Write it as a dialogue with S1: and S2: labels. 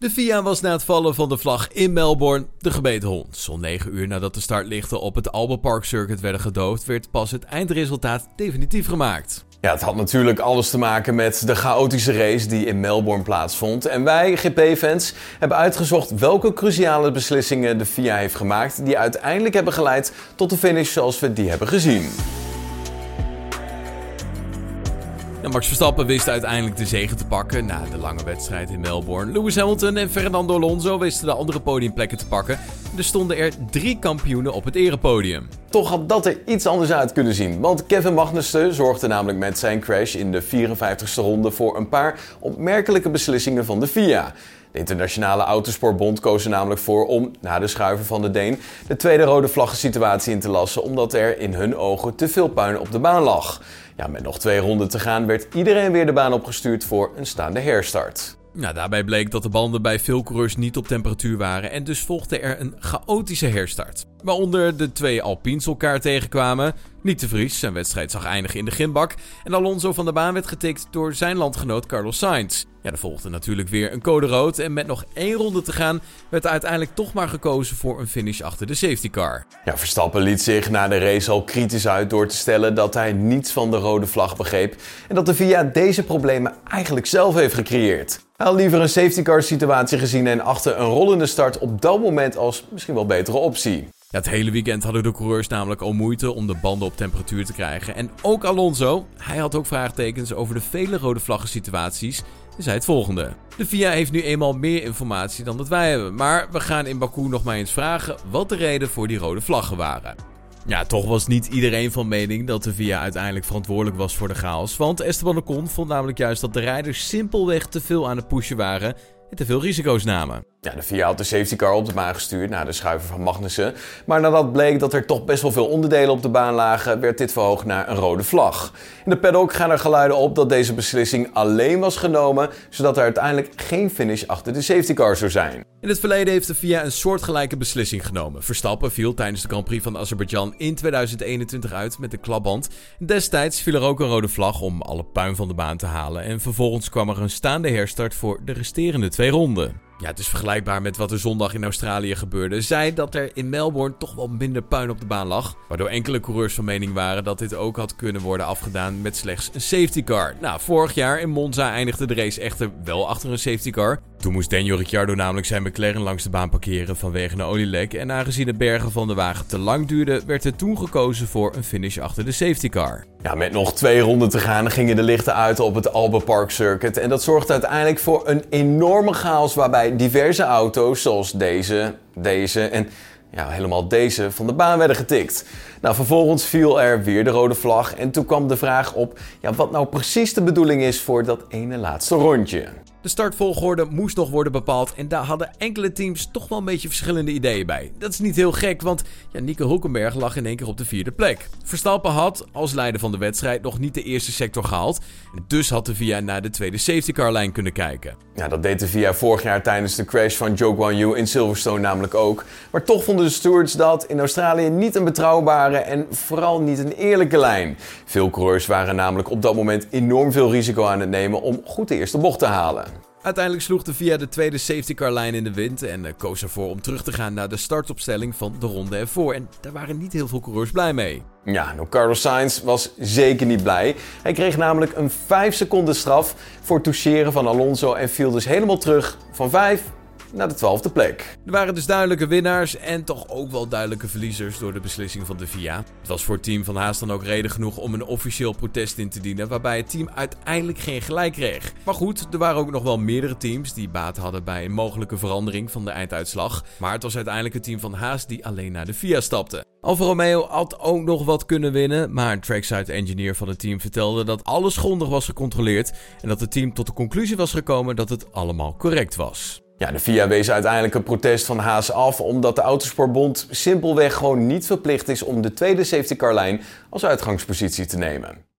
S1: De FIA was na het vallen van de vlag in Melbourne de gebeten hond. Zo'n 9 uur nadat de startlichten op het Albert Park Circuit werden gedoofd, werd pas het eindresultaat definitief gemaakt.
S2: Ja, het had natuurlijk alles te maken met de chaotische race die in Melbourne plaatsvond. En wij, GP-fans, hebben uitgezocht welke cruciale beslissingen de FIA heeft gemaakt die uiteindelijk hebben geleid tot de finish zoals we die hebben gezien.
S1: Max Verstappen wist uiteindelijk de zegen te pakken na de lange wedstrijd in Melbourne. Lewis Hamilton en Fernando Alonso wisten de andere podiumplekken te pakken. Er stonden er drie kampioenen op het erepodium.
S2: Toch had dat er iets anders uit kunnen zien, want Kevin Magnussen zorgde namelijk met zijn crash in de 54ste ronde voor een paar opmerkelijke beslissingen van de FIA. De Internationale Autosportbond koos er namelijk voor om, na de schuiven van de Deen, de tweede rode vlaggensituatie in te lassen, omdat er in hun ogen te veel puin op de baan lag. Ja, met nog twee ronden te gaan werd iedereen weer de baan opgestuurd voor een staande herstart.
S1: Nou, daarbij bleek dat de banden bij veel coureurs niet op temperatuur waren en dus volgde er een chaotische herstart. Waaronder de twee Alpines elkaar tegenkwamen. Niet de Vries, zijn wedstrijd zag eindigen in de gimbak. En Alonso van de baan werd getikt door zijn landgenoot Carlos Sainz. Ja, er volgde natuurlijk weer een code rood. En met nog één ronde te gaan, werd er uiteindelijk toch maar gekozen voor een finish achter de safety car.
S2: Ja, Verstappen liet zich na de race al kritisch uit door te stellen dat hij niets van de rode vlag begreep. En dat de VIA deze problemen eigenlijk zelf heeft gecreëerd. Hij had liever een safety car situatie gezien en achter een rollende start op dat moment als misschien wel betere optie.
S1: Ja, het hele weekend hadden de coureurs namelijk al moeite om de banden op temperatuur te krijgen. En ook Alonso, hij had ook vraagtekens over de vele rode vlaggen situaties en zei het volgende. De FIA heeft nu eenmaal meer informatie dan dat wij hebben, maar we gaan in Baku nog maar eens vragen wat de reden voor die rode vlaggen waren. Ja, toch was niet iedereen van mening dat de VIA uiteindelijk verantwoordelijk was voor de chaos. Want Esteban Ocon vond namelijk juist dat de rijders simpelweg te veel aan het pushen waren en te veel risico's namen.
S2: Ja, de VIA had de safety car op de baan gestuurd na de schuiven van Magnussen. Maar nadat bleek dat er toch best wel veel onderdelen op de baan lagen, werd dit verhoogd naar een rode vlag. In de paddock gaan er geluiden op dat deze beslissing alleen was genomen, zodat er uiteindelijk geen finish achter de safety car zou zijn.
S1: In het verleden heeft de FIA een soortgelijke beslissing genomen. Verstappen viel tijdens de Grand Prix van Azerbeidzjan in 2021 uit met de klapband. Destijds viel er ook een rode vlag om alle puin van de baan te halen en vervolgens kwam er een staande herstart voor de resterende twee ronden. Ja, het is vergelijkbaar met wat er zondag in Australië gebeurde. Zij dat er in Melbourne toch wel minder puin op de baan lag. Waardoor enkele coureurs van mening waren dat dit ook had kunnen worden afgedaan met slechts een safety car. Nou, vorig jaar in Monza eindigde de race echter wel achter een safety car. Toen moest Daniel Ricciardo namelijk zijn McLaren langs de baan parkeren vanwege een olielek. En aangezien het bergen van de wagen te lang duurde, werd er toen gekozen voor een finish achter de safety car.
S2: Ja, met nog twee ronden te gaan gingen de lichten uit op het Albert Park Circuit. En dat zorgde uiteindelijk voor een enorme chaos waarbij diverse auto's zoals deze, deze en ja, helemaal deze van de baan werden getikt. Nou, vervolgens viel er weer de rode vlag en toen kwam de vraag op ja, wat nou precies de bedoeling is voor dat ene laatste rondje.
S1: De startvolgorde moest nog worden bepaald en daar hadden enkele teams toch wel een beetje verschillende ideeën bij. Dat is niet heel gek, want ja, Nico Hulkenberg lag in één keer op de vierde plek. Verstappen had als leider van de wedstrijd nog niet de eerste sector gehaald. Dus had de VIA naar de tweede safety car lijn kunnen kijken.
S2: Ja, dat deed de VIA vorig jaar tijdens de crash van Joe Guan Yu in Silverstone namelijk ook. Maar toch vonden de stewards dat in Australië niet een betrouwbare en vooral niet een eerlijke lijn. Veel coureurs waren namelijk op dat moment enorm veel risico aan het nemen om goed de eerste bocht te halen.
S1: Uiteindelijk sloeg de VIA de tweede safety car lijn in de wind en eh, koos ervoor om terug te gaan naar de startopstelling van de ronde ervoor. En daar waren niet heel veel coureurs blij mee.
S2: Ja, nou Carlos Sainz was zeker niet blij. Hij kreeg namelijk een 5 seconden straf voor toucheren van Alonso en viel dus helemaal terug van 5 naar de twaalfde plek.
S1: Er waren dus duidelijke winnaars en toch ook wel duidelijke verliezers door de beslissing van de VIA. Het was voor het team van Haas dan ook reden genoeg om een officieel protest in te dienen, waarbij het team uiteindelijk geen gelijk kreeg. Maar goed, er waren ook nog wel meerdere teams die baat hadden bij een mogelijke verandering van de einduitslag. Maar het was uiteindelijk het team van Haas die alleen naar de VIA stapte. Alfa Romeo had ook nog wat kunnen winnen, maar een trackside engineer van het team vertelde dat alles grondig was gecontroleerd en dat het team tot de conclusie was gekomen dat het allemaal correct was.
S2: Ja, de FIA wees uiteindelijk een protest van Haas af omdat de Autosportbond simpelweg gewoon niet verplicht is om de tweede safety car lijn als uitgangspositie te nemen.